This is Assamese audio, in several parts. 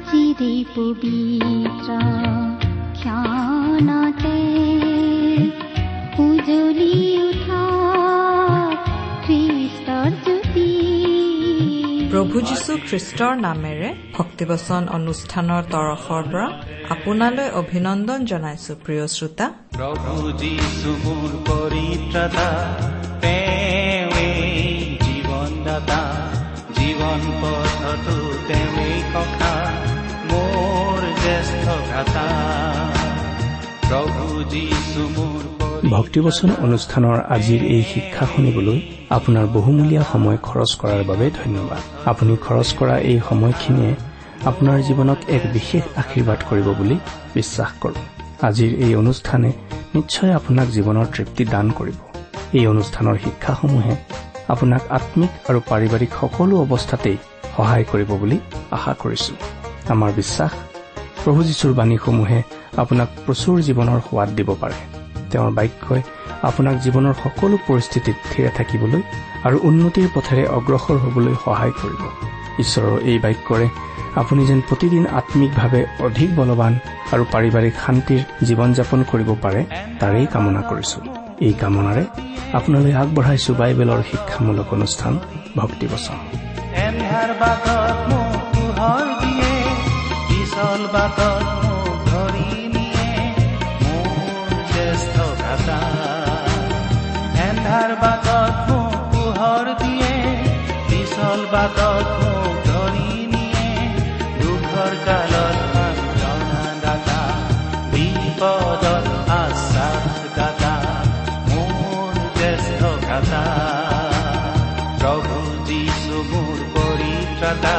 আজিৰে পবিত্ৰ ক্ষণতে উজলি উঠা খ্ৰীষ্টৰ জ্যোতি প্ৰভু যীশু খ্ৰীষ্টৰ নামেৰে ভক্তিবচন অনুষ্ঠানৰ তৰফৰ পৰা আপোনালৈ অভিনন্দন জনাইছো প্ৰিয় শ্ৰোতা। প্ৰভু যীশু মোৰ পৰিত্ৰাতা জীৱনদাতা। জীৱন পথতো তেওঁৱেই সখা ভক্তিবচন অনুষ্ঠানৰ আজিৰ এই শিক্ষা শুনিবলৈ আপোনাৰ বহুমূলীয়া সময় খৰচ কৰাৰ বাবে ধন্যবাদ। আপুনি খৰচ কৰা এই সময়খিনিয়ে আপোনাৰ জীৱনক এক বিশেষ আশীৰ্বাদ কৰিব বুলি বিশ্বাস কৰোঁ। আজিৰ এই অনুষ্ঠানে নিশ্চয় আপোনাক জীৱনৰ তৃপ্তি দান কৰিব। এই অনুষ্ঠানৰ শিক্ষাসমূহে আপোনাক আত্মিক আৰু পাৰিবাৰিক সকলো অৱস্থাতেই সহায় কৰিব বুলি আশা কৰিছো। আমাৰ বিশ্বাস প্ৰভু যীশুৰ বাণীসমূহে আপোনাক প্ৰচুৰ জীৱনৰ সোৱাদ দিব পাৰে। তেওঁৰ বাক্যই আপোনাক জীৱনৰ সকলো পৰিস্থিতিত থিৰে থাকিবলৈ আৰু উন্নতিৰ পথেৰে অগ্ৰসৰ হ'বলৈ সহায় কৰিব। ঈশ্বৰৰ এই বাক্যৰে আপুনি যেন প্ৰতিদিন আত্মিকভাৱে অধিক বলৱান আৰু পাৰিবাৰিক শান্তিৰ জীৱন যাপন কৰিব পাৰে তাৰেই কামনা কৰিছো। এই কামনাৰে আপোনালৈ আগবঢ়াইছো বাইবেলৰ শিক্ষামূলক অনুষ্ঠান ভক্তিবচন। বাটত মোক ধৰি নিয়ে মোৰ জ্যেষ্ঠ ভ্ৰাতা এন্ধাৰ বাটত মোক পোহৰ দিয়ে পিছল বাটত মোক ধৰি নিয়ে। দুখৰ কালত সান্তনা দাতা বিপদত আশ্বাস দাতা মোৰ জ্যেষ্ঠ ভ্ৰাতা প্ৰভু যীশু মোৰ পৰিত্ৰাতা।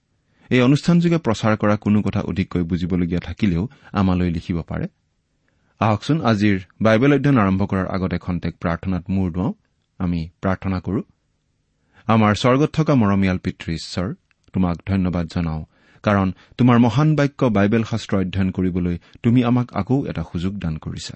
এই অনুষ্ঠানযোগে প্ৰচাৰ কৰা কোনো কথা অধিককৈ বুজিবলগীয়া থাকিলেও আমালৈ লিখিব পাৰে। আহকচোন আজিৰ বাইবেল অধ্যয়ন আৰম্ভ কৰাৰ আগতে খন্তেক প্ৰাৰ্থনাত মূৰ দুৱাওঁ। আমি প্ৰাৰ্থনা কৰো। আমাৰ স্বৰ্গত থকা মৰমীয়াল পিতৃ ঈশ্বৰ তোমাক ধন্যবাদ জনাওঁ কাৰণ তোমাৰ মহান বাক্য বাইবেল শাস্ত্ৰ অধ্যয়ন কৰিবলৈ তুমি আমাক আকৌ এটা সুযোগ দান কৰিছা।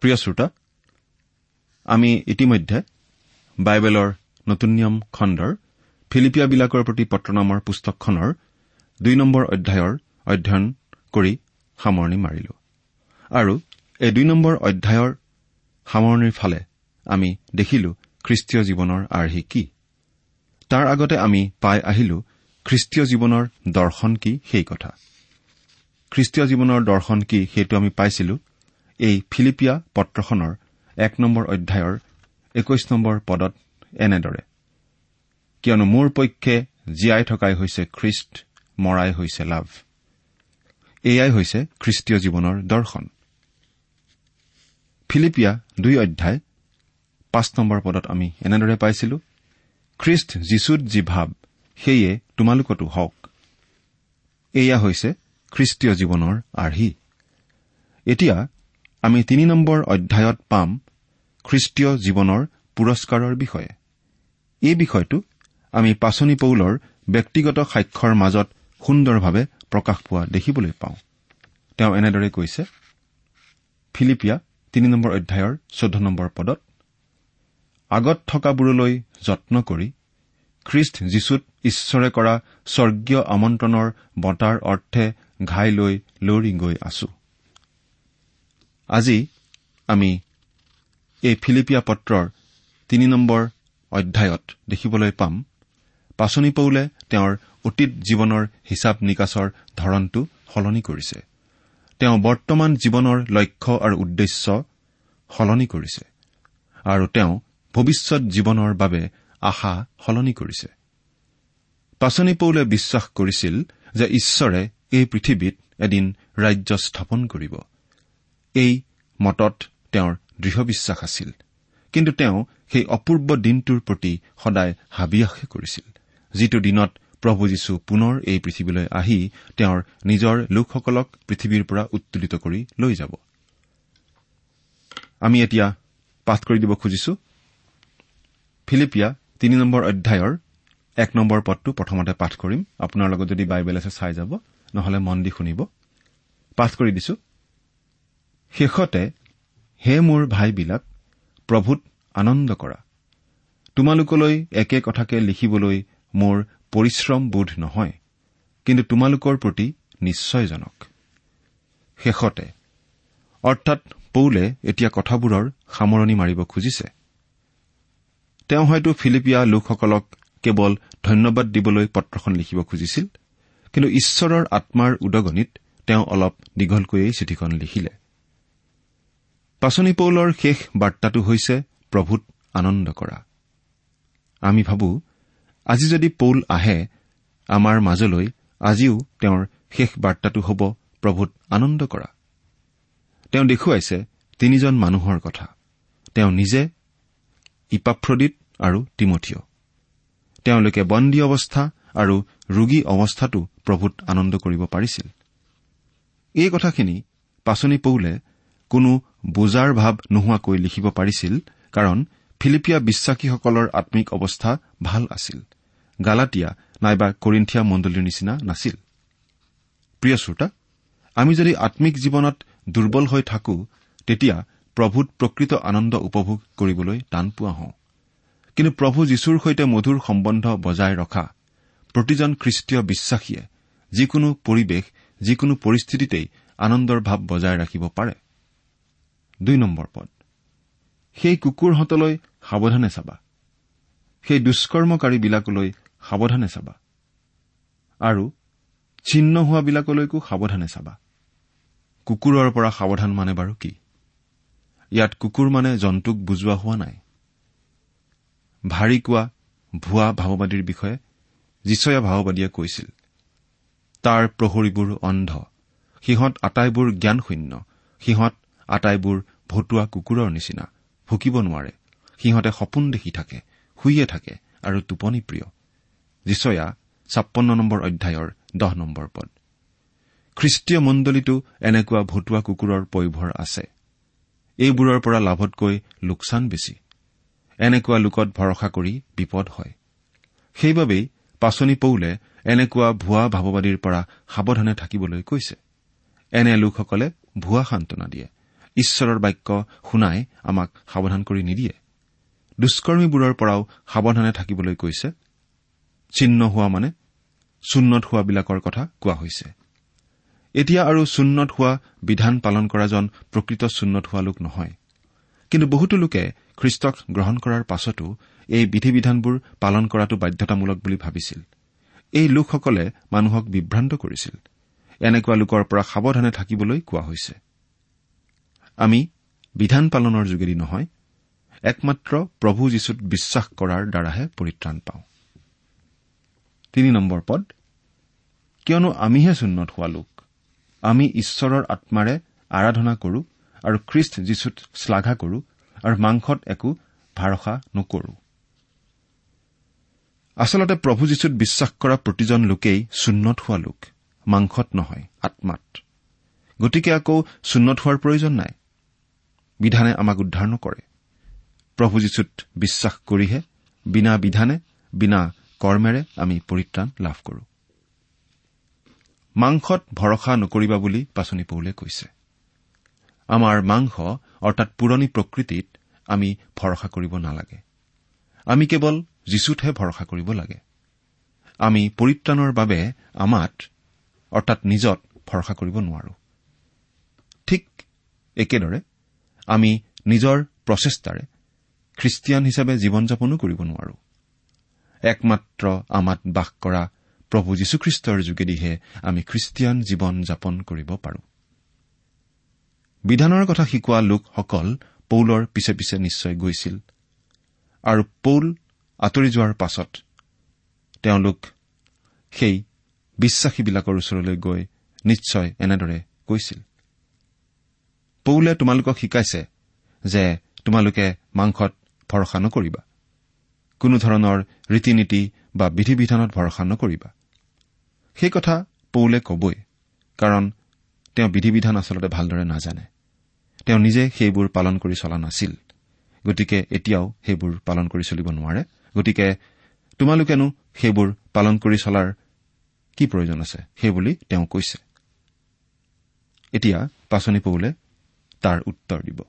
প্ৰিয় শ্ৰোতা আমি ইতিমধ্যে বাইবেলৰ নতুন নিয়ম খণ্ডৰ ফিলিপিয়াবিলাকৰ প্ৰতি পত্ৰ নামৰ পুস্তকখনৰ দুই নম্বৰ অধ্যায়ৰ অধ্যয়ন কৰি সামৰণি মাৰিলো। আৰু এই দুই নম্বৰ অধ্যায়ৰ সামৰণিৰ ফালে আমি দেখিলো খ্ৰীষ্টীয় জীৱনৰ আৰ্হি কি। তাৰ আগতে আমি পাই আহিলো খ্ৰীষ্টীয় জীৱনৰ দৰ্শন কি সেই কথা। খ্ৰীষ্টীয় জীৱনৰ দৰ্শন কি সেইটো আমি পাইছিলো এই ফিলিপিয়া পত্ৰখনৰ এক নম্বৰ অধ্যায়ৰ একৈশ নম্বৰ পদত এনেদৰে কিয়নো মোৰ পক্ষে জীয়াই থকাই হৈছে খ্ৰীষ্ট মৰাই হৈছে লাভ। এয়াই হৈছে খ্ৰীষ্টীয় জীৱনৰ দৰ্শন। ফিলিপিয়া দুই অধ্যায় পাঁচ নম্বৰ পদত আমি এনেদৰে পাইছিলো খ্ৰীষ্ট যীশুত যি ভাৱ সেয়ে তোমালোকতো হওক। এয়া হৈছে খ্ৰীষ্টীয় জীৱনৰ আৰ্হি। এতিয়া আমি তিনি নম্বৰ অধ্যায়ত পাম খ্ৰীষ্টীয় জীৱনৰ পুৰস্কাৰৰ বিষয়ে। এই বিষয়টো আমি পাচনি পৌলৰ ব্যক্তিগত সাক্ষ্যৰ মাজত সুন্দৰভাৱে প্ৰকাশ পোৱা দেখিবলৈ পাওঁ। তেওঁ এনেদৰে কৈছে ফিলিপিয়া তিনি নম্বৰ অধ্যায়ৰ চৈধ্য নম্বৰ পদত আগত থকাবোৰলৈ যত্ন কৰি খ্ৰীষ্ট যীশুত ঈশ্বৰে কৰা স্বৰ্গীয় আমন্ত্ৰণৰ বঁটাৰ অৰ্থে ঘাই লৈ লৰি গৈ আছো। আজি আমি এই ফিলিপিয়া পত্ৰৰ তিনি নম্বৰ অধ্যায়ত দেখিবলৈ পাম পাচনি পৌলে তেওঁৰ অতীত জীৱনৰ হিচাপ নিকাচৰ ধৰণটো সলনি কৰিছে। তেওঁ বৰ্তমান জীৱনৰ লক্ষ্য আৰু উদ্দেশ্য সলনি কৰিছে আৰু তেওঁ ভৱিষ্যত জীৱনৰ বাবে আশা সলনি কৰিছে। পাচনি পৌলে বিশ্বাস কৰিছিল যে ঈশ্বৰে এই পৃথিৱীত এদিন ৰাজ্য স্থাপন কৰিব। এই মতত তেওঁৰ দৃঢ় বিশ্বাস আছিল। কিন্তু তেওঁ সেই অপূৰ্ব দিনটোৰ প্ৰতি সদায় হাবিয়াসে কৰিছিল। যিটো দিনত প্ৰভু যীশু পুনৰ এই পৃথিৱীলৈ আহি তেওঁৰ নিজৰ লোকসকলক পৃথিৱীৰ পৰা উত্তোলিত কৰি লৈ যাব। আমি এতিয়া পাঠ কৰি দিব খুজিছো। ফিলিপিয়া তিনি নম্বৰ অধ্যায়ৰ এক নম্বৰ পদটো প্ৰথমতে পাঠ কৰিম। আপোনাৰ লগত যদি বাইবেল আছে চাই যাব। নহলে মন দি শুনিব। পাঠ কৰি দিছো। শেষতে হে মোৰ ভাইবিলাক প্ৰভূত আনন্দ কৰা। তোমালোকলৈ একে কথাকে লিখিবলৈ মোৰ পৰিশ্ৰম বোধ নহয় কিন্তু তোমালোকৰ প্ৰতি নিশ্চয়জনক। শেষতে অৰ্থাৎ পৌলে এতিয়া কথাবোৰৰ সামৰণি মাৰিব খুজিছে। তেওঁ হয়তো ফিলিপিয়া লোকসকলক কেৱল ধন্যবাদ দিবলৈ পত্ৰখন লিখিব খুজিছিল কিন্তু ঈশ্বৰৰ আত্মাৰ উদগনিত তেওঁ অলপ দীঘলকৈয়ে চিঠিখন লিখিলে। পাচনি পৌলৰ শেষ বাৰ্তাটো হৈছে প্ৰভূত আনন্দ কৰা। আমি ভাবো আজি যদি পৌল আহে আমাৰ মাজলৈ আজিও তেওঁৰ শেষ বাৰ্তাটো হ'ব প্ৰভূত আনন্দ কৰা। তেওঁ দেখুৱাইছে তিনিজন মানুহৰ কথা। তেওঁ নিজে ইপাফ্ৰদিত আৰু তিমঠিয় তেওঁলোকে বন্দী অৱস্থা আৰু ৰোগী অৱস্থাতো প্ৰভূত আনন্দ কৰিব পাৰিছিল। এই কথাখিনি পাচনি পৌলে কোনো বোজাৰ ভাৱ নোহোৱাকৈ লিখিব পাৰিছিল কাৰণ ফিলিপিয়া বিশ্বাসীসকলৰ আম্মিক অৱস্থা ভাল আছিল। গালাটীয়া নাইবা কৰিন্থিয়া মণ্ডলীৰ নিচিনা নাছিল। প্ৰিয় শ্ৰোতা আমি যদি আম্মিক জীৱনত দুৰ্বল হৈ থাকো তেতিয়া প্ৰভূত প্ৰকৃত আনন্দ উপভোগ কৰিবলৈ টান পোৱা হওঁ। কিন্তু প্ৰভু যীশুৰ সৈতে মধুৰ সম্বন্ধ বজাই ৰখা প্ৰতিজন খ্ৰীষ্টীয় বিশ্বাসীয়ে যিকোনো পৰিৱেশ যিকোনো পৰিস্থিতিতেই আনন্দৰ ভাৱ বজাই ৰাখিব পাৰে। দুই নম্বৰ পদ। সেই কুকুৰহঁতলৈ সাৱধানে চাবা। সেই দুষ্কৰ্মকাৰীবিলাকলৈ সাৱধানে চাবা। আৰু ছিন্ন হোৱাবিলাকলৈকো সাৱধানে চাবা। কুকুৰৰ পৰা সাৱধান মানে বাৰু কি? ইয়াত কুকুৰ মানে জন্তুক বুজোৱা হোৱা নাই। ভাৰী কোৱা ভুৱা ভাওবাদীৰ বিষয়ে যিচয়া ভাওবাদীয়ে কৈছিল তাৰ প্ৰহৰীবোৰ অন্ধ। সিহঁত আটাইবোৰ জ্ঞানশূন্য। সিহঁত আটাইবোৰ ভতুৱা কুকুৰৰ নিচিনা। ভুকিব নোৱাৰে। সিহঁতে সপোন দেখি থাকে শুইয়ে থাকে আৰু টোপনি প্ৰিয়। যিচয়া ছাপন্ন নম্বৰ অধ্যায়ৰ দহ নম্বৰ পদ। খ্ৰীষ্টীয় মণ্ডলীতো এনেকুৱা ভতুৱা কুকুৰৰ পয়োভৰ আছে। এইবোৰৰ পৰা লাভতকৈ লোকচান বেছি। এনেকুৱা লোকত ভৰসা কৰি বিপদ হয়। সেইবাবেই পাচনি পৌলে এনেকুৱা ভুৱা ভাৱবাদীৰ পৰা সাৱধানে থাকিবলৈ কৈছে। এনে লোকসকলে ভুৱা সান্তনা দিয়ে। ঈশ্বৰৰ বাক্য শুনাই আমাক সাৱধান কৰি নিদিয়ে। দুষ্কৰ্মীবোৰৰ পৰাও সাৱধানে থাকিবলৈ কৈছে। চিহ্ন হোৱা মানে চুন্নত হোৱাবিলাকৰ কথা কোৱা হৈছে। এতিয়া আৰু চুন্নত হোৱা বিধান পালন কৰাজন প্ৰকৃত চুন্নত হোৱা লোক নহয়। কিন্তু বহুতো লোকে খ্ৰীষ্টক গ্ৰহণ কৰাৰ পাছতো এই বিধি বিধানবোৰ পালন কৰাটো বাধ্যতামূলক বুলি ভাবিছিল। এই লোকসকলে মানুহক বিভ্ৰান্ত কৰিছিল। এনেকুৱা লোকৰ পৰা সাৱধানে থাকিবলৈ কোৱা হৈছে। আমি বিধান পালনৰ যোগেদি নহয় একমাত্ৰ প্ৰভু যীশুত বিশ্বাস কৰাৰ দ্বাৰাহে পৰিত্ৰাণ পাওঁ। নম্বৰ পদ কিয়নো আমিহে চুন্নত হোৱা লোক। আমি ঈশ্বৰৰ আত্মাৰে আৰাধনা কৰো আৰু খ্ৰীষ্ট যীশুত শ্লাঘা কৰো আৰু মাংসত একো ভাৰসা নকৰো। আচলতে প্ৰভু যীশুত বিশ্বাস কৰা প্ৰতিজন লোকেই চুন্নত হোৱা লোক মাংসত নহয় আত্মাত। গতিকে আকৌ চুন্নত হোৱাৰ প্ৰয়োজন নাই। বিধানে আমাক উদ্ধাৰ নকৰে। প্ৰভু যীশুত বিশ্বাস কৰিহে বিনা বিধানে বিনা কৰ্মেৰে আমি পৰিত্ৰাণ লাভ কৰো। মাংসত ভৰসা নকৰিবা বুলি পাচনি পৌলে কৈছে। আমাৰ মাংস অৰ্থাৎ পুৰণি প্ৰকৃতিত আমি ভৰসা কৰিব নালাগে। আমি কেৱল যীচুতহে ভৰসা কৰিব লাগে। আমি পৰিত্ৰাণৰ বাবে আমাত অৰ্থাৎ নিজত ভৰসা কৰিব নোৱাৰো। ঠিক একেদৰে আমি নিজৰ প্ৰচেষ্টাৰে খ্ৰীষ্টিয়ান হিচাপে জীৱন যাপনো কৰিব নোৱাৰো। একমাত্ৰ আমাত বাস কৰা প্ৰভু যীশুখ্ৰীষ্টৰ যোগেদিহে আমি খ্ৰীষ্টিয়ান জীৱন যাপন কৰিব পাৰো। বিধানৰ কথা শিকোৱা লোকসকল পৌলৰ পিছে পিছে নিশ্চয় গৈছিল আৰু পৌল আঁতৰি যোৱাৰ পাছত তেওঁলোক সেই বিশ্বাসীবিলাকৰ ওচৰলৈ গৈ নিশ্চয় এনেদৰে কৈছিল। পৌলে তোমালোকক শিকাইছে যে তোমালোকে মাংসত ভৰসা নকৰিবা। কোনো ধৰণৰ ৰীতি নীতি বা বিধি বিধানত ভৰসা নকৰিবা। সেই কথা পৌলে কবই কাৰণ তেওঁ বিধি বিধান আচলতে ভালদৰে নাজানে। তেওঁ নিজে সেইবোৰ পালন কৰি চলা নাছিল। গতিকে এতিয়াও সেইবোৰ পালন কৰি চলিব নোৱাৰে। গতিকে তোমালোকেনো সেইবোৰ পালন কৰি চলাৰ কি প্ৰয়োজন আছে? সেইবুলি তেওঁ কৈছে। এতিয়া পাচনি পৌলে তাৰ উত্তৰ দিব।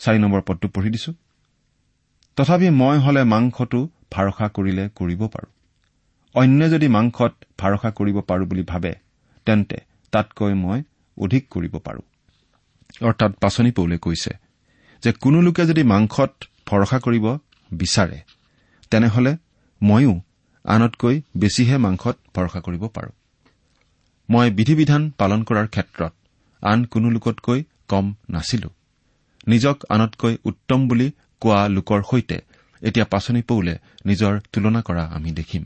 চাৰি নম্বৰ পদটো পঢ়ি দিছো। তথাপি মই হলে মাংসটো ভাৰসা কৰিলে কৰিব পাৰো। অন্য যদি মাংসত ভাৰসা কৰিব পাৰো বুলি ভাবে তেন্তে তাতকৈ মই অধিক কৰিব পাৰো। অৰ্থাৎ পাচনি পৌলে কৈছে যে কোনো লোকে যদি মাংসত ভৰসা কৰিব বিচাৰে তেনেহলে ময়ো আনতকৈ বেছিহে মাংসত ভৰসা কৰিব পাৰো। মই বিধি বিধান পালন কৰাৰ ক্ষেত্ৰত আন কোনো লোকতকৈ কম নাছিলো। নিজক আনতকৈ উত্তম বুলি কোৱা লোকৰ সৈতে এতিয়া পাচনি পৌলে নিজৰ তুলনা কৰা আমি দেখিম।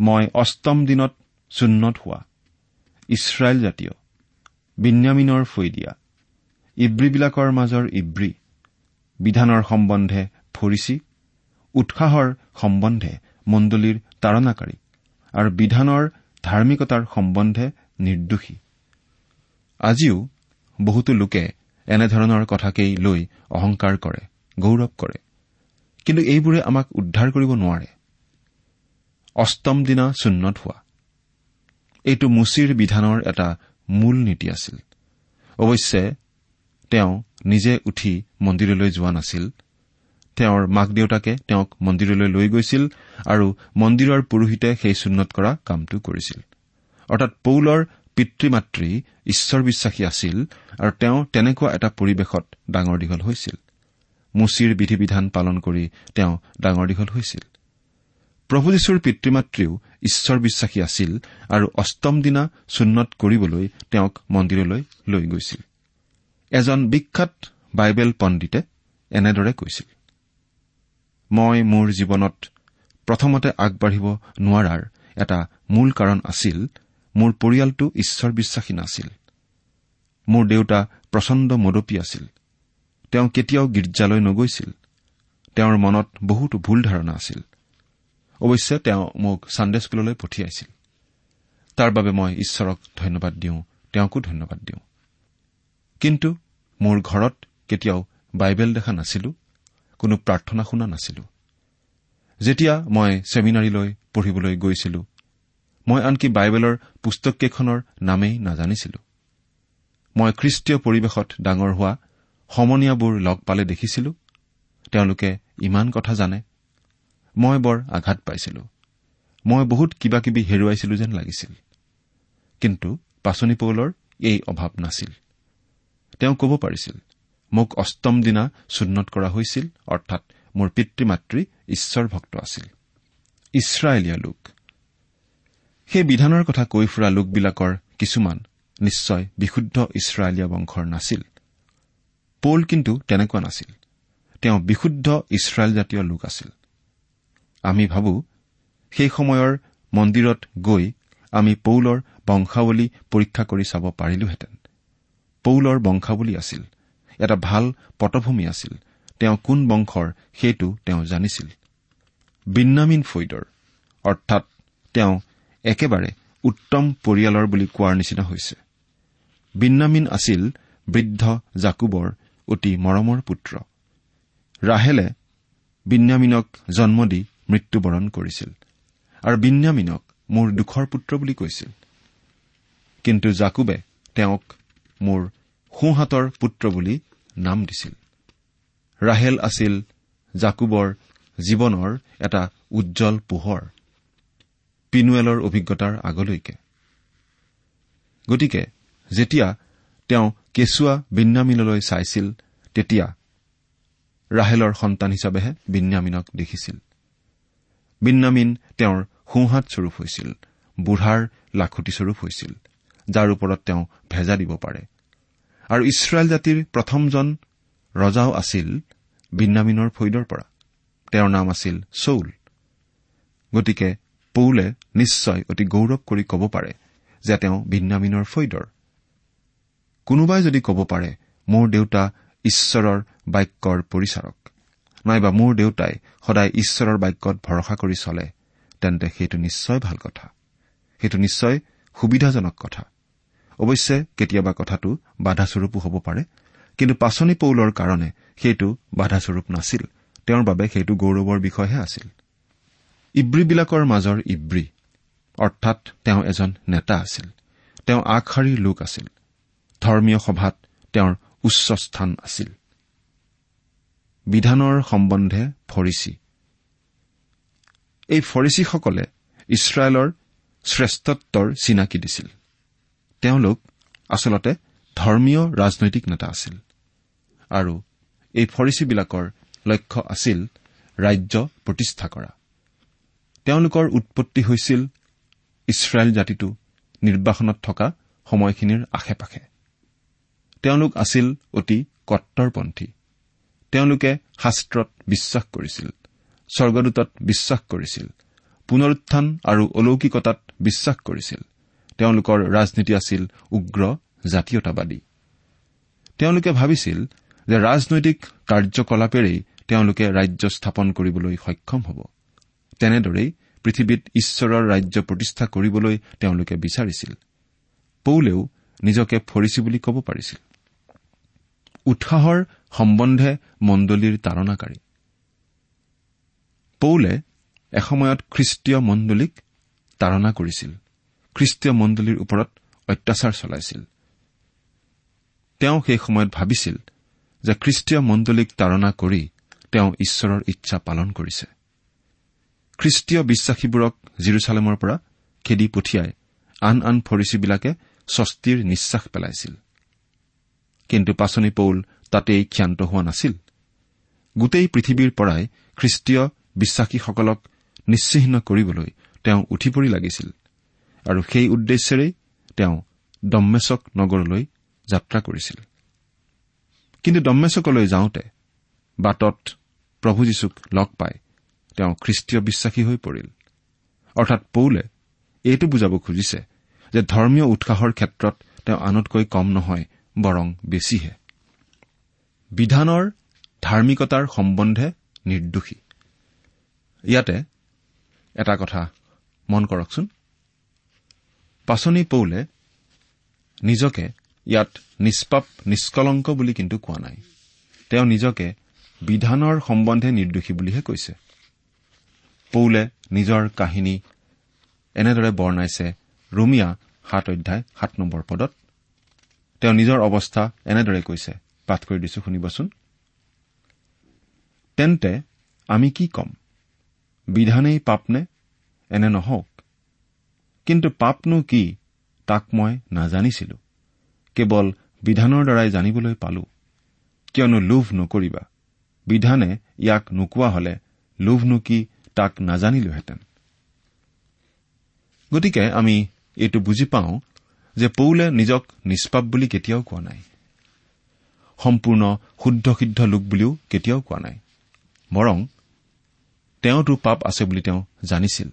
মই অষ্টম দিনত চুন্নত হোৱা ইছৰাইল জাতীয় বিন্যামিনৰ ফৈ দিয়া ইব্ৰীবিলাকৰ মাজৰ ইব্ৰী বিধানৰ সম্বন্ধে ফৰিচি উৎসাহৰ সম্বন্ধে মণ্ডলীৰ তাৰণাকাৰী আৰু বিধানৰ ধাৰ্মিকতাৰ সম্বন্ধে নিৰ্দোষী। আজিও বহুতো লোকে এনেধৰণৰ কথাকেই লৈ অহংকাৰ কৰে গৌৰৱ কৰে। কিন্তু এইবোৰে আমাক উদ্ধাৰ কৰিব নোৱাৰে। অষ্টম দিনা চুন্নত হোৱা। এইটো মুচিৰ বিধানৰ এটা মূল নীতি আছিল। অৱশ্যে তেওঁ নিজে উঠি মন্দিৰলৈ যোৱা নাছিল। তেওঁৰ মাক দেউতাকে তেওঁক মন্দিৰলৈ লৈ গৈছিল আৰু মন্দিৰৰ পুৰোহিতে সেই চুন্নত কৰা কামটো কৰিছিল। অৰ্থাৎ পৌলৰ পিতৃ মাতৃ ঈশ্বৰ বিশ্বাসী আছিল আৰু তেওঁ তেনেকুৱা এটা পৰিৱেশত ডাঙৰ দীঘল হৈছিল। মুচিৰ বিধি বিধান পালন কৰি তেওঁ ডাঙৰ দীঘল হৈছিল। প্ৰভু যীশুৰ পিতৃ মাতৃও ঈশ্বৰ বিশ্বাসী আছিল আৰু অষ্টম দিনা চুন্নত কৰিবলৈ তেওঁক মন্দিৰলৈ লৈ গৈছিল। এজন বিখ্যাত বাইবেল পণ্ডিতে এনেদৰে কৈছিল। মই মোৰ জীৱনত প্ৰথমতে আগবাঢ়িব নোৱাৰাৰ এটা মূল কাৰণ আছিল মোৰ পৰিয়ালটো ঈশ্বৰ বিশ্বাসী নাছিল। মোৰ দেউতা প্ৰচণ্ড মদপী আছিল। তেওঁ কেতিয়াও গীৰ্জালৈ নগৈছিল। তেওঁৰ মনত বহুতো ভুল ধাৰণা আছিল। অৱশ্যে তেওঁ মোক ছানডে স্কুললৈ পঠিয়াইছিল। তাৰ বাবে মই ঈশ্বৰক ধন্যবাদ দিওঁ তেওঁকো ধন্যবাদ দিওঁ। কিন্তু মোৰ ঘৰত কেতিয়াও বাইবেল দেখা নাছিলো। কোনো প্ৰাৰ্থনা শুনা নাছিলো। যেতিয়া মই ছেমিনাৰীলৈ পঢ়িবলৈ গৈছিলো মই আনকি বাইবেলৰ পুস্তককেইখনৰ নামেই নাজানিছিলো। মই খ্ৰীষ্টীয় পৰিৱেশত ডাঙৰ হোৱা সমনীয়াবোৰ লগ পালে দেখিছিলো। তেওঁলোকে ইমান কথা জানে। মই বৰ আঘাত পাইছিলো। মই বহুত কিবা কিবি হেৰুৱাইছিলো যেন লাগিছিল। কিন্তু পাচনি পৌলৰ এই অভাৱ নাছিল। তেওঁ ক'ব পাৰিছিল মোক অষ্টম দিনা চুন্নত কৰা হৈছিল অৰ্থাৎ মোৰ পিতৃ মাতৃ ঈশ্বৰ ভক্ত আছিল। ইছৰাইলীয়া লোক। সেই বিধানৰ কথা কৈ ফুৰা লোকবিলাকৰ কিছুমান নিশ্চয় বিশুদ্ধ ইছৰাইলীয়া বংশৰ নাছিল। পৌল কিন্তু তেনেকুৱা নাছিল। তেওঁ বিশুদ্ধ ইছৰাইল জাতীয় লোক আছিল। আমি ভাবো সেই সময়ৰ মন্দিৰত গৈ আমি পৌলৰ বংশাৱলী পৰীক্ষা কৰি চাব পাৰিলোহেঁতেন। পৌলৰ বংশাৱলী আছিল। এটা ভাল পটভূমি আছিল। তেওঁ কোন বংশৰ সেইটো তেওঁ জানিছিল। বিন্নামিন ফৈদৰ অৰ্থাৎ তেওঁ একেবাৰে উত্তম পৰিয়ালৰ বুলি কোৱাৰ নিচিনা হৈছে। বিন্নামিন আছিল বৃদ্ধ জাকুবৰ অতি মৰমৰ পুত্ৰ। ৰাহেলে বিন্যামিনক জন্ম দি মৃত্যুবৰণ কৰিছিল আৰু বিন্যামিনক মোৰ দুখৰ পুত্ৰ বুলি কৈছিল। কিন্তু জাকুবে তেওঁক মোৰ সোঁহাতৰ পুত্ৰ বুলি নাম দিছিল। ৰাহেল আছিল জাকুবৰ জীৱনৰ এটা উজ্জ্বল পোহৰ পিনুৱেলৰ অভিজ্ঞতাৰ আগলৈকে। গতিকে যেতিয়া তেওঁ কেঁচুৱা বিন্যামিনলৈ চাইছিল তেতিয়া ৰাহেলৰ সন্তান হিচাপেহে বিন্যামিনক দেখিছিল। বিন্যামিন তেওঁৰ সোঁহাত স্বৰূপ হৈছিল বুঢ়াৰ লাখুটিস্বৰূপ হৈছিল যাৰ ওপৰত তেওঁ ভেজা দিব পাৰে। আৰু ইছৰাইল জাতিৰ প্ৰথমজন ৰজাও আছিল বিন্যামিনৰ ফৈদৰ পৰা। তেওঁৰ নাম আছিল চৌল। গতিকে পৌলে নিশ্চয় অতি গৌৰৱ কৰি ক'ব পাৰে যে তেওঁ বিন্যামিনৰ ফৈদৰ। কোনোবাই যদি ক'ব পাৰে মোৰ দেউতা ঈশ্বৰৰ বাক্যৰ পৰিচাৰক নাইবা মোৰ দেউতাই সদায় ঈশ্বৰৰ বাক্যত ভৰসা কৰি চলে তেন্তে সেইটো নিশ্চয় ভাল কথা। সেইটো নিশ্চয় সুবিধাজনক কথা। অৱশ্যে কেতিয়াবা কথাটো বাধাস্বৰূপো হ'ব পাৰে কিন্তু পাচনি পৌলৰ কাৰণে সেইটো বাধাস্বৰূপ নাছিল। তেওঁৰ বাবে সেইটো গৌৰৱৰ বিষয়হে আছিল। ইব্ৰীবিলাকৰ মাজৰ ইব্ৰী অৰ্থাৎ তেওঁ এজন নেতা আছিল। তেওঁ আগশাৰীৰ লোক আছিল। ধৰ্মীয় সভাত তেওঁৰ উচ্চ স্থান আছিল। বিধানৰ সম্বন্ধে ফৰিচী। এই ফৰিচীসকলে ইছৰাইলৰ শ্ৰেষ্ঠত্বৰ চিনাকি দিছিল। তেওঁলোক আচলতে ধৰ্মীয় ৰাজনৈতিক নেতা আছিল। আৰু এই ফৰিচীবিলাকৰ লক্ষ্য আছিল ৰাজ্য প্ৰতিষ্ঠা কৰা। তেওঁলোকৰ উৎপত্তি হৈছিল ইছৰাইল জাতিটো নিৰ্বাসনত থকা সময়খিনিৰ আশে পাশে তেওঁলোক আছিল অতি কট্টৰপন্থী। তেওঁলোকে শাস্ত্ৰত বিশ্বাস কৰিছিল স্বৰ্গদূতত বিশ্বাস কৰিছিল পুনৰুত্থান আৰু অলৌকিকতাত বিশ্বাস কৰিছিল। তেওঁলোকৰ ৰাজনীতি আছিল উগ্ৰ জাতীয়তাবাদী। তেওঁলোকে ভাবিছিল যে ৰাজনৈতিক কাৰ্যকলাপেৰেই তেওঁলোকে ৰাজ্য স্থাপন কৰিবলৈ সক্ষম হ'ব। তেনেদৰেই পৃথিৱীত ঈশ্বৰৰ ৰাজ্য প্ৰতিষ্ঠা কৰিবলৈ তেওঁলোকে বিচাৰিছিল। পৌলেও নিজকে ফৰিচি বুলি ক'ব পাৰিছিল। উৎসাহৰ সম্বন্ধে মণ্ডলীৰ তাৰণাকাৰী। পৌলে এসময়ত খ্ৰীষ্টীয় মণ্ডলীক তাৰণা কৰিছিল। খ্ৰীষ্টীয় মণ্ডলীৰ ওপৰত অত্যাচাৰ চলাইছিল। তেওঁ সেই সময়ত ভাবিছিল যে খ্ৰীষ্টীয় মণ্ডলীক তাৰণা কৰি তেওঁ ঈশ্বৰৰ ইচ্ছা পালন কৰিছে। খ্ৰীষ্টীয় বিশ্বাসীবোৰক জিৰচালেমৰ পৰা খেদি পঠিয়াই আন আন ফৰিচীবিলাকে স্বস্তিৰ নিশ্বাস পেলাইছিল। কিন্তু পাচনি পৌল তাতেই ক্ষান্ত হোৱা নাছিল। গোটেই পৃথিৱীৰ পৰাই খ্ৰীষ্টীয় বিশ্বাসীসকলক নিশ্চিহ্ন কৰিবলৈ তেওঁ উঠি পৰি লাগিছিল। আৰু সেই উদ্দেশ্যেৰেই তেওঁ দম্মেচক নগৰলৈ যাত্ৰা কৰিছিল। কিন্তু দম্মেচকলৈ যাওঁতে বাটত প্ৰভু যীশুক লগ পাই তেওঁ খ্ৰীষ্টীয় বিশ্বাসী হৈ পৰিল। অৰ্থাৎ পৌলে এইটো বুজাব খুজিছে যে ধৰ্মীয় উৎসাহৰ ক্ষেত্ৰত তেওঁ আনতকৈ কম নহয় বৰং বেছিহে। বিধানৰ ধাৰ্মিকতাৰ সম্বন্ধে নিৰ্দোষী। ইয়াতে এটা কথা মন কৰকচোন। পাচনি পৌলে নিজকে ইয়াত নিষ্পাপ নিষ্কলংক বুলি কিন্তু কোৱা নাই। তেওঁ নিজকে বিধানৰ সম্বন্ধে নিৰ্দোষী বুলিহে কৈছে। পৌলে নিজৰ কাহিনী এনেদৰে বৰ্ণাইছে ৰুমিয়া সাত অধ্যায় সাত নম্বৰ পদত। তেওঁ নিজৰ অৱস্থা এনেদৰে কৈছে পাঠ কৰি দিছো শুনিবচোন। তেন্তে আমি কি ক'ম? বিধানেই পাপনে? এনে নহওক। কিন্তু পাপনো কি তাক মই নাজানিছিলো। কেৱল বিধানৰ দ্বাৰাই জানিবলৈ পালো। কিয়নো লোভ নকৰিবা। বিধানে ইয়াক নোকোৱা হলে লোভনো কি তাক নাজানিলোহেঁতেন। গতিকে আমি এইটো বুজি পাওঁ যে পৌলে নিজক নিষ্পাপ বুলি কেতিয়াও কোৱা নাই। সম্পূৰ্ণ শুদ্ধ সিদ্ধ লোক বুলিও কেতিয়াও কোৱা নাই। বৰং তেওঁতো পাপ আছে বুলি তেওঁ জানিছিল।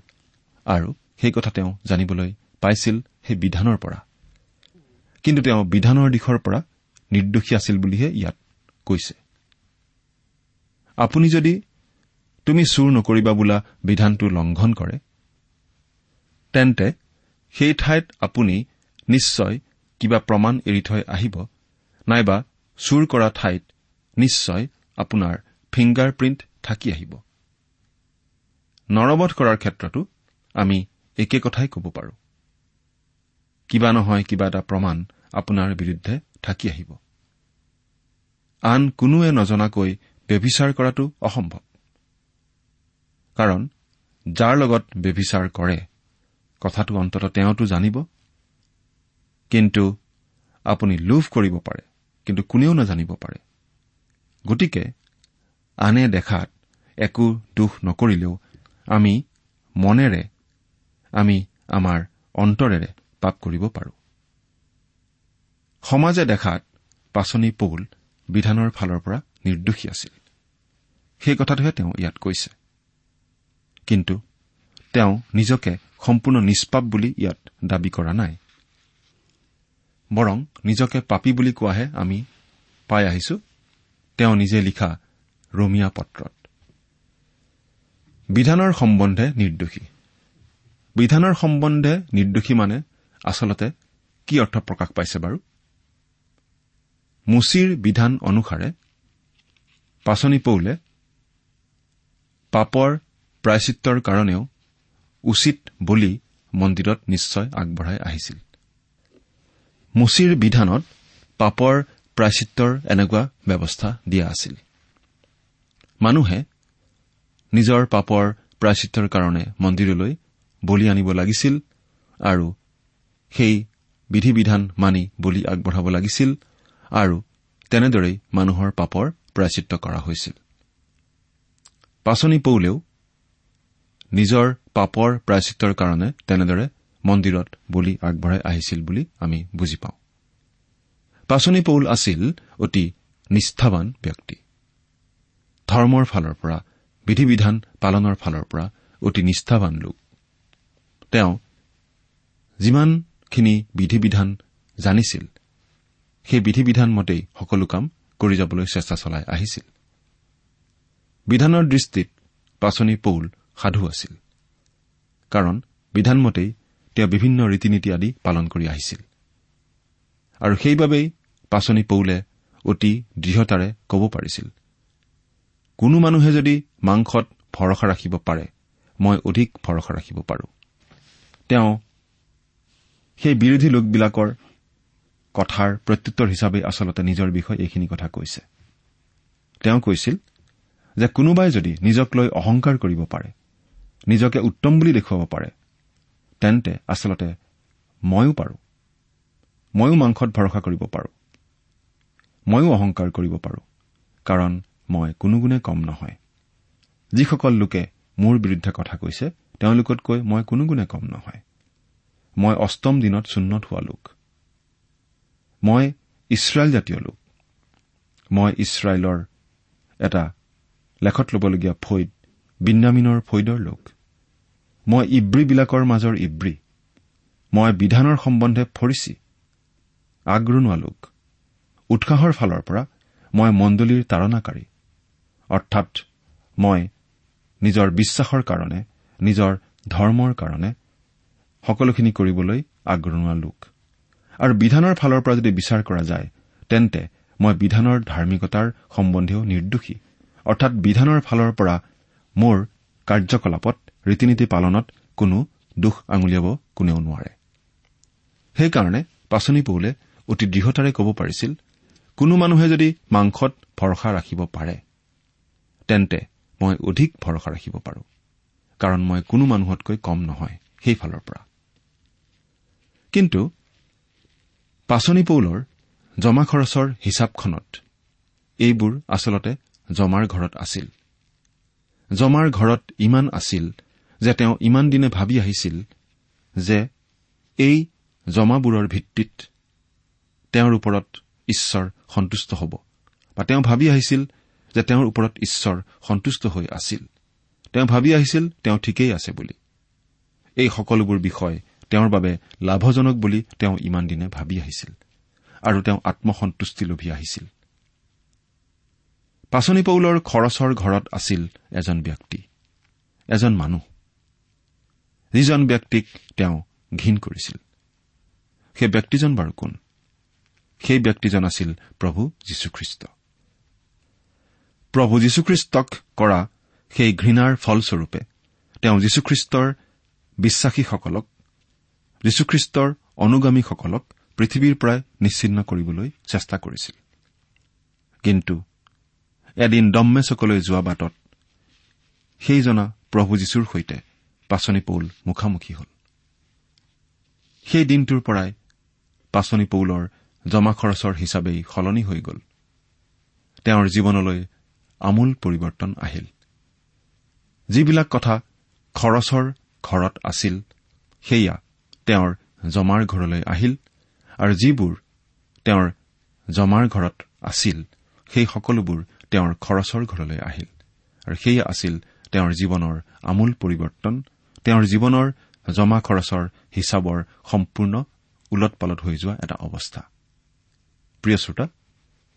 আৰু সেই কথা তেওঁ জানিবলৈ পাইছিল সেই বিধানৰ পৰা। কিন্তু তেওঁ বিধানৰ দিশৰ পৰা নিৰ্দোষী আছিল বুলিহে ইয়াত কৈছে। আপুনি যদি তুমি চুৰ নকৰিবা বোলা বিধানটো লংঘন কৰে তেন্তে সেই ঠাইত আপুনি নিশ্চয় কিবা প্ৰমাণ এৰি থৈ আহিব নাইবা চুৰ কৰা ঠাইত নিশ্চয় আপোনাৰ ফিংগাৰ প্ৰিণ্ট থাকি আহিব। নৰবধ কৰাৰ ক্ষেত্ৰতো আমি একে কথাই ক'ব পাৰো। কিবা নহয় কিবা এটা প্ৰমাণ আপোনাৰ বিৰুদ্ধে থাকি আহিব। আন কোনোৱে নজনাকৈ ব্যভিচাৰ কৰাটো অসম্ভৱ। কাৰণ যাৰ লগত ব্যভিচাৰ কৰে কথাটো অন্ততঃ তেওঁতো জানিব। কিন্তু আপুনি লোভ কৰিব পাৰে কিন্তু কোনেও নাজানিব পাৰে। গতিকে আনে দেখাত একো দোষ নকৰিলেও আমি মনেৰে আমি আমাৰ অন্তৰেৰে পাপ কৰিব পাৰোঁ। সমাজে দেখাত পাচনি পৌল বিধানৰ ফালৰ পৰা নিৰ্দোষী আছিল। সেই কথাটোহে তেওঁ ইয়াত কৈছে। কিন্তু তেওঁ নিজকে সম্পূৰ্ণ নিষ্পাপ বুলি ইয়াত দাবী কৰা নাই। বৰং নিজকে পাপী বুলি কোৱাহে আমি পাই আহিছো। তেওঁ নিজে লিখা ৰমিয়া পত্ৰত। বিধানৰ সম্বন্ধে নিৰ্দোষী। বিধানৰ সম্বন্ধে নিৰ্দোষী মানে আচলতে কি অৰ্থ প্ৰকাশ পাইছে বাৰু? মুচিৰ বিধান অনুসাৰে পাচনি পৌলে পাপৰ প্ৰায়চিত্ৰৰ কাৰণেও উচিত বলি মন্দিৰত নিশ্চয় আগবঢ়াই আহিছিল। মুচিৰ বিধানত পাপৰ প্ৰায়চিত্ৰৰ এনেকুৱা ব্যৱস্থা দিয়া আছিল। মানুহে নিজৰ পাপৰ প্ৰায়চিত্ৰৰ কাৰণে মন্দিৰলৈ বলি আনিব লাগিছিল আৰু সেই বিধি বিধান মানি বলি আগবঢ়াব লাগিছিল আৰু তেনেদৰেই মানুহৰ পাপৰ প্ৰায়চিত্ৰ কৰা হৈছিল। পাচনি পৌলেও নিজৰ পাপৰ প্ৰায়চিত্ৰৰ কাৰণে তেনেদৰে মন্দিৰত বলি আগবঢ়াই আহিছিল বুলি আমি বুজি পাওঁ। পাচনি পৌল আছিল অতি নিষ্ঠাবান ব্যক্তি। ধৰ্মৰ ফালৰ পৰা বিধি বিধান পালনৰ ফালৰ পৰা অতি নিষ্ঠাবান লোক। তেওঁ যিমানখিনি বিধি বিধান জানিছিল সেই বিধি বিধান মতেই সকলো কাম কৰি যাবলৈ চেষ্টা চলাই আহিছিল। বিধানৰ দৃষ্টিত পাচনি পৌল সাধু আছিল কাৰণ বিধানমতেই তেওঁ বিভিন্ন ৰীতি নীতি আদি পালন কৰি আহিছিল। আৰু সেইবাবেই পাচনি পৌলে অতি দৃঢ়তাৰে ক'ব পাৰিছিল কোনো মানুহে যদি মাংসত ভৰসা ৰাখিব পাৰে মই অধিক ভৰসা ৰাখিব পাৰো। তেওঁ সেই বিৰোধী লোকবিলাকৰ কথাৰ প্ৰত্যুত্তৰ হিচাপে আচলতে নিজৰ বিষয়ে এইখিনি কথা কৈছে। তেওঁ কৈছিল যে কোনোবাই যদি নিজক লৈ অহংকাৰ কৰিব পাৰে নিজকে উত্তম বুলি দেখুৱাব পাৰে তেন্তে আচলতে ময়ো পাৰো। ময়ো মাংসত ভৰসা কৰিব পাৰো। ময়ো অহংকাৰ কৰিব পাৰো কাৰণ মই কোনো গুণে কম নহয়। যিসকল লোকে মোৰ বিৰুদ্ধে কথা কৈছে তেওঁলোকতকৈ মই কোনো গুণে কম নহয়। মই অষ্টম দিনত চূন্নত হোৱা লোক। মই ইছৰাইল জাতীয় লোক। মই ইছৰাইলৰ এটা লেখত ল'বলগীয়া ফৈদ বিন্যামিনৰ ফৈদৰ লোক। মই ইব্ৰীবিলাকৰ মাজৰ ইব্ৰী। মই বিধানৰ সম্বন্ধে ফৰিচি। আগৰণুৱা লোক। উৎসাহৰ ফালৰ পৰা মই মণ্ডলীৰ তাৰণাকাৰী। অৰ্থাৎ মই নিজৰ বিশ্বাসৰ কাৰণে নিজৰ ধৰ্মৰ কাৰণে সকলোখিনি কৰিবলৈ আগৰণুৱা লোক। আৰু বিধানৰ ফালৰ পৰা যদি বিচাৰ কৰা যায় তেন্তে মই বিধানৰ ধাৰ্মিকতাৰ সম্বন্ধেও নিৰ্দোষী। অৰ্থাৎ বিধানৰ ফালৰ পৰা মোৰ কাৰ্যকলাপত ৰীতি নীতি পালনত কোনো দোষ আঙুলিয়াব কোনেও নোৱাৰে। সেইকাৰণে পাচনি পৌলে অতি দৃঢ়তাৰে ক'ব পাৰিছিল কোনো মানুহে যদি মাংসত ভৰসা ৰাখিব পাৰে তেন্তে মই অধিক ভৰসা ৰাখিব পাৰো। কাৰণ মই কোনো মানুহতকৈ কম নহয় সেইফালৰ পৰা। কিন্তু পাচনি পৌলৰ জমা খৰচৰ হিচাপখনত এইবোৰ আচলতে জমাৰ ঘৰত আছিল। জমাৰ ঘৰত ইমান আছিল যে তেওঁ ইমান দিনে ভাবি আহিছিল যে এই জমাবোৰৰ ভিত্তিত তেওঁৰ ওপৰত ঈশ্বৰ সন্তুষ্ট হ'ব বা তেওঁ ভাবি আহিছিল যে তেওঁৰ ওপৰত ঈশ্বৰ সন্তুষ্ট হৈ আছিল। তেওঁ ভাবি আহিছিল তেওঁ ঠিকেই আছে বুলি। এই সকলোবোৰ বিষয় তেওঁৰ বাবে লাভজনক বুলি তেওঁ ইমান দিনে ভাবি আহিছিল আৰু তেওঁ আত্মসন্তুষ্টি লভি আহিছিল। পাচনি পৌলৰ খৰচৰ ঘৰত আছিল এজন ব্যক্তি এজন মানুহ যিজন ব্যক্তিক তেওঁ ঘীন কৰিছিল। সেই ব্যক্তিজন বাৰু কোন? সেই ব্যক্তিজন আছিল প্ৰভু যীশুখ্ৰীষ্ট। প্ৰভু যীশুখ্ৰীষ্টক কৰা সেই ঘৃণাৰ ফলস্বৰূপে তেওঁ যীশুখ্ৰীষ্টৰ বিশ্বাসীসকলক যীশুখ্ৰীষ্টৰ অনুগামীসকলক পৃথিৱীৰ পৰাই নিশ্চিন্ন কৰিবলৈ চেষ্টা কৰিছিল। কিন্তু এদিন দম্মেচকলৈ যোৱা বাটত সেইজনা প্ৰভু যীশুৰ সৈতে পাচনি পৌল মুখামুখি হ'ল। সেই দিনটোৰ পৰাই পাচনি পৌলৰ জমা খৰচৰ হিচাপেই সলনি হৈ গ'ল। তেওঁৰ জীৱনলৈ আমূল পৰিৱৰ্তন আহিল। যিবিলাক কথা খৰচৰ ঘৰত আছিল সেয়া তেওঁৰ জমাৰ ঘৰলৈ আহিল আৰু যিবোৰ তেওঁৰ জমাৰ ঘৰত আছিল সেই সকলোবোৰ তেওঁৰ খৰচৰ ঘৰলৈ আহিল। আৰু সেয়া আছিল তেওঁৰ জীৱনৰ আমূল পৰিৱৰ্তন তেওঁৰ জীৱনৰ জমা খৰচৰ হিচাপৰ সম্পূৰ্ণ ওলট পালট হৈ যোৱা এটা অৱস্থা। প্ৰিয় শ্ৰোতা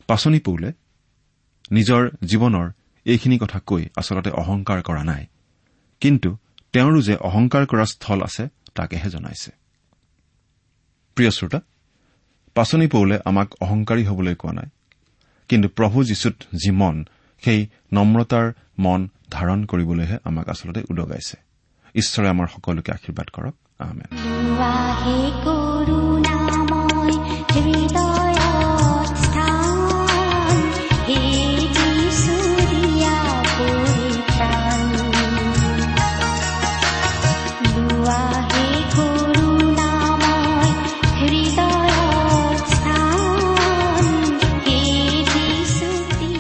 পাচনি পৌলে নিজৰ জীৱনৰ এইখিনি কথা কৈ আচলতে অহংকাৰ কৰা নাই। কিন্তু তেওঁৰো যে অহংকাৰ কৰা স্থল আছে তাকেহে জনাইছে। প্ৰিয় শ্ৰোতা পাচনি পৌলে আমাক অহংকাৰী হবলৈ কোৱা নাই। কিন্তু প্ৰভু যীশুত যি মন সেই নম্ৰতাৰ মন ধাৰণ কৰিবলৈহে আমাক আচলতে উদগাইছে। ঈশ্বৰে আমাৰ সকলোকে আশীৰ্বাদ কৰক। আমেন।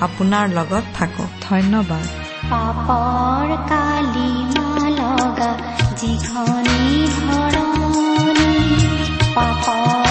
আপোনাৰ লগত থাকক। ধন্যবাদ। পাপৰ কালি লগা যিখনি ধৰণী পাপৰ